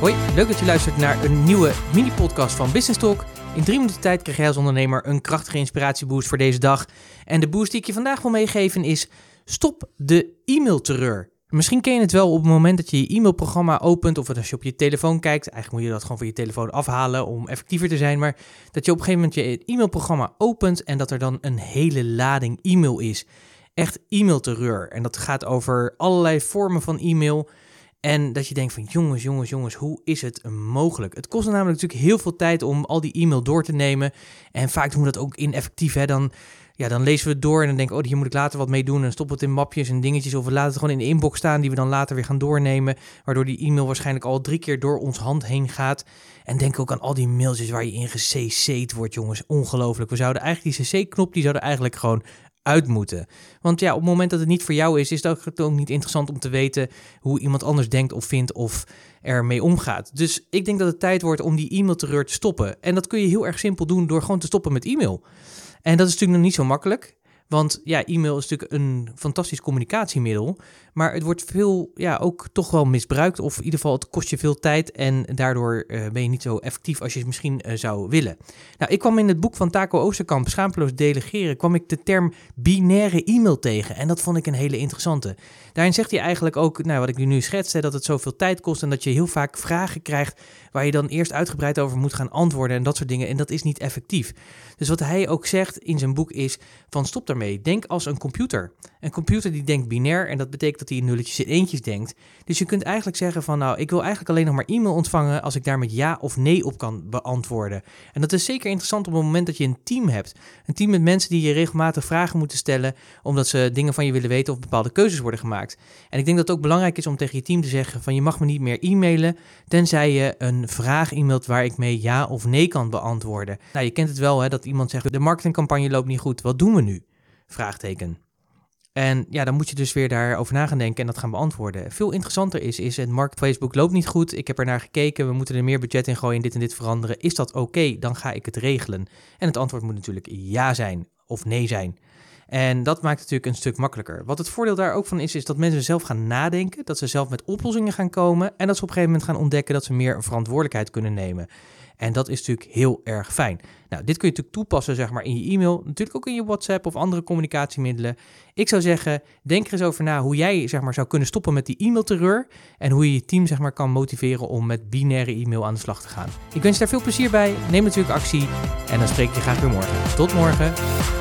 Hoi, leuk dat je luistert naar een nieuwe mini-podcast van Business Talk. In drie minuten tijd krijg jij als ondernemer een krachtige inspiratieboost voor deze dag. En de boost die ik je vandaag wil meegeven is: stop de e-mailterreur. Misschien ken je het wel op het moment dat je je e-mailprogramma opent of als je op je telefoon kijkt. Eigenlijk moet je dat gewoon van je telefoon afhalen om effectiever te zijn. Maar dat je op een gegeven moment je e-mailprogramma opent en dat er dan een hele lading e-mail is. Echt e-mailterreur. En dat gaat over allerlei vormen van e-mail. En dat je denkt van jongens, jongens, jongens, hoe is het mogelijk? Het kost namelijk natuurlijk heel veel tijd om al die e-mail door te nemen. En vaak doen we dat ook ineffectief. Hè? Dan, ja, dan lezen we het door en dan denken oh, hier moet ik later wat mee doen. En dan stoppen we het in mapjes en dingetjes. Of we laten het gewoon in de inbox staan die we dan later weer gaan doornemen. Waardoor die e-mail waarschijnlijk al drie keer door ons hand heen gaat. En denk ook aan al die mailtjes waar je in gecc'd wordt, jongens. Ongelooflijk. We zouden eigenlijk die cc-knop, die zouden eigenlijk gewoon uit moeten. Want ja, op het moment dat het niet voor jou is, is het ook niet interessant om te weten hoe iemand anders denkt of vindt of ermee omgaat. Dus ik denk dat het tijd wordt om die e-mailterreur te stoppen. En dat kun je heel erg simpel doen door gewoon te stoppen met e-mail. En dat is natuurlijk nog niet zo makkelijk. Want ja, e-mail is natuurlijk een fantastisch communicatiemiddel. Maar het wordt veel, ja, ook toch wel misbruikt. Of in ieder geval, het kost je veel tijd. En daardoor uh, ben je niet zo effectief als je het misschien uh, zou willen. Nou, ik kwam in het boek van Taco Oosterkamp, Schaamteloos Delegeren, kwam ik de term binaire e-mail tegen. En dat vond ik een hele interessante. Daarin zegt hij eigenlijk ook, nou, wat ik nu schetste, dat het zoveel tijd kost. En dat je heel vaak vragen krijgt waar je dan eerst uitgebreid over moet gaan antwoorden en dat soort dingen. En dat is niet effectief. Dus wat hij ook zegt in zijn boek is van stop Denk als een computer. Een computer die denkt binair en dat betekent dat hij in nulletjes en eentjes denkt. Dus je kunt eigenlijk zeggen van nou, ik wil eigenlijk alleen nog maar e-mail ontvangen als ik daar met ja of nee op kan beantwoorden. En dat is zeker interessant op het moment dat je een team hebt. Een team met mensen die je regelmatig vragen moeten stellen omdat ze dingen van je willen weten of bepaalde keuzes worden gemaakt. En ik denk dat het ook belangrijk is om tegen je team te zeggen van je mag me niet meer e-mailen tenzij je een vraag e-mailt waar ik mee ja of nee kan beantwoorden. Nou, je kent het wel hè, dat iemand zegt de marketingcampagne loopt niet goed, wat doen we nu? Vraagteken. En ja, dan moet je dus weer daarover na gaan denken en dat gaan beantwoorden. Veel interessanter is, is het markt Facebook loopt niet goed. Ik heb er naar gekeken, we moeten er meer budget in gooien, dit en dit veranderen. Is dat oké? Dan ga ik het regelen. En het antwoord moet natuurlijk ja zijn of nee zijn. En dat maakt het natuurlijk een stuk makkelijker. Wat het voordeel daar ook van is, is dat mensen zelf gaan nadenken, dat ze zelf met oplossingen gaan komen en dat ze op een gegeven moment gaan ontdekken dat ze meer verantwoordelijkheid kunnen nemen. En dat is natuurlijk heel erg fijn. Nou, dit kun je natuurlijk toepassen zeg maar, in je e-mail, natuurlijk ook in je WhatsApp of andere communicatiemiddelen. Ik zou zeggen, denk er eens over na hoe jij zeg maar, zou kunnen stoppen met die e-mailterreur en hoe je je team zeg maar, kan motiveren om met binaire e-mail aan de slag te gaan. Ik wens je daar veel plezier bij, neem natuurlijk actie en dan spreek ik je graag weer morgen. Tot morgen!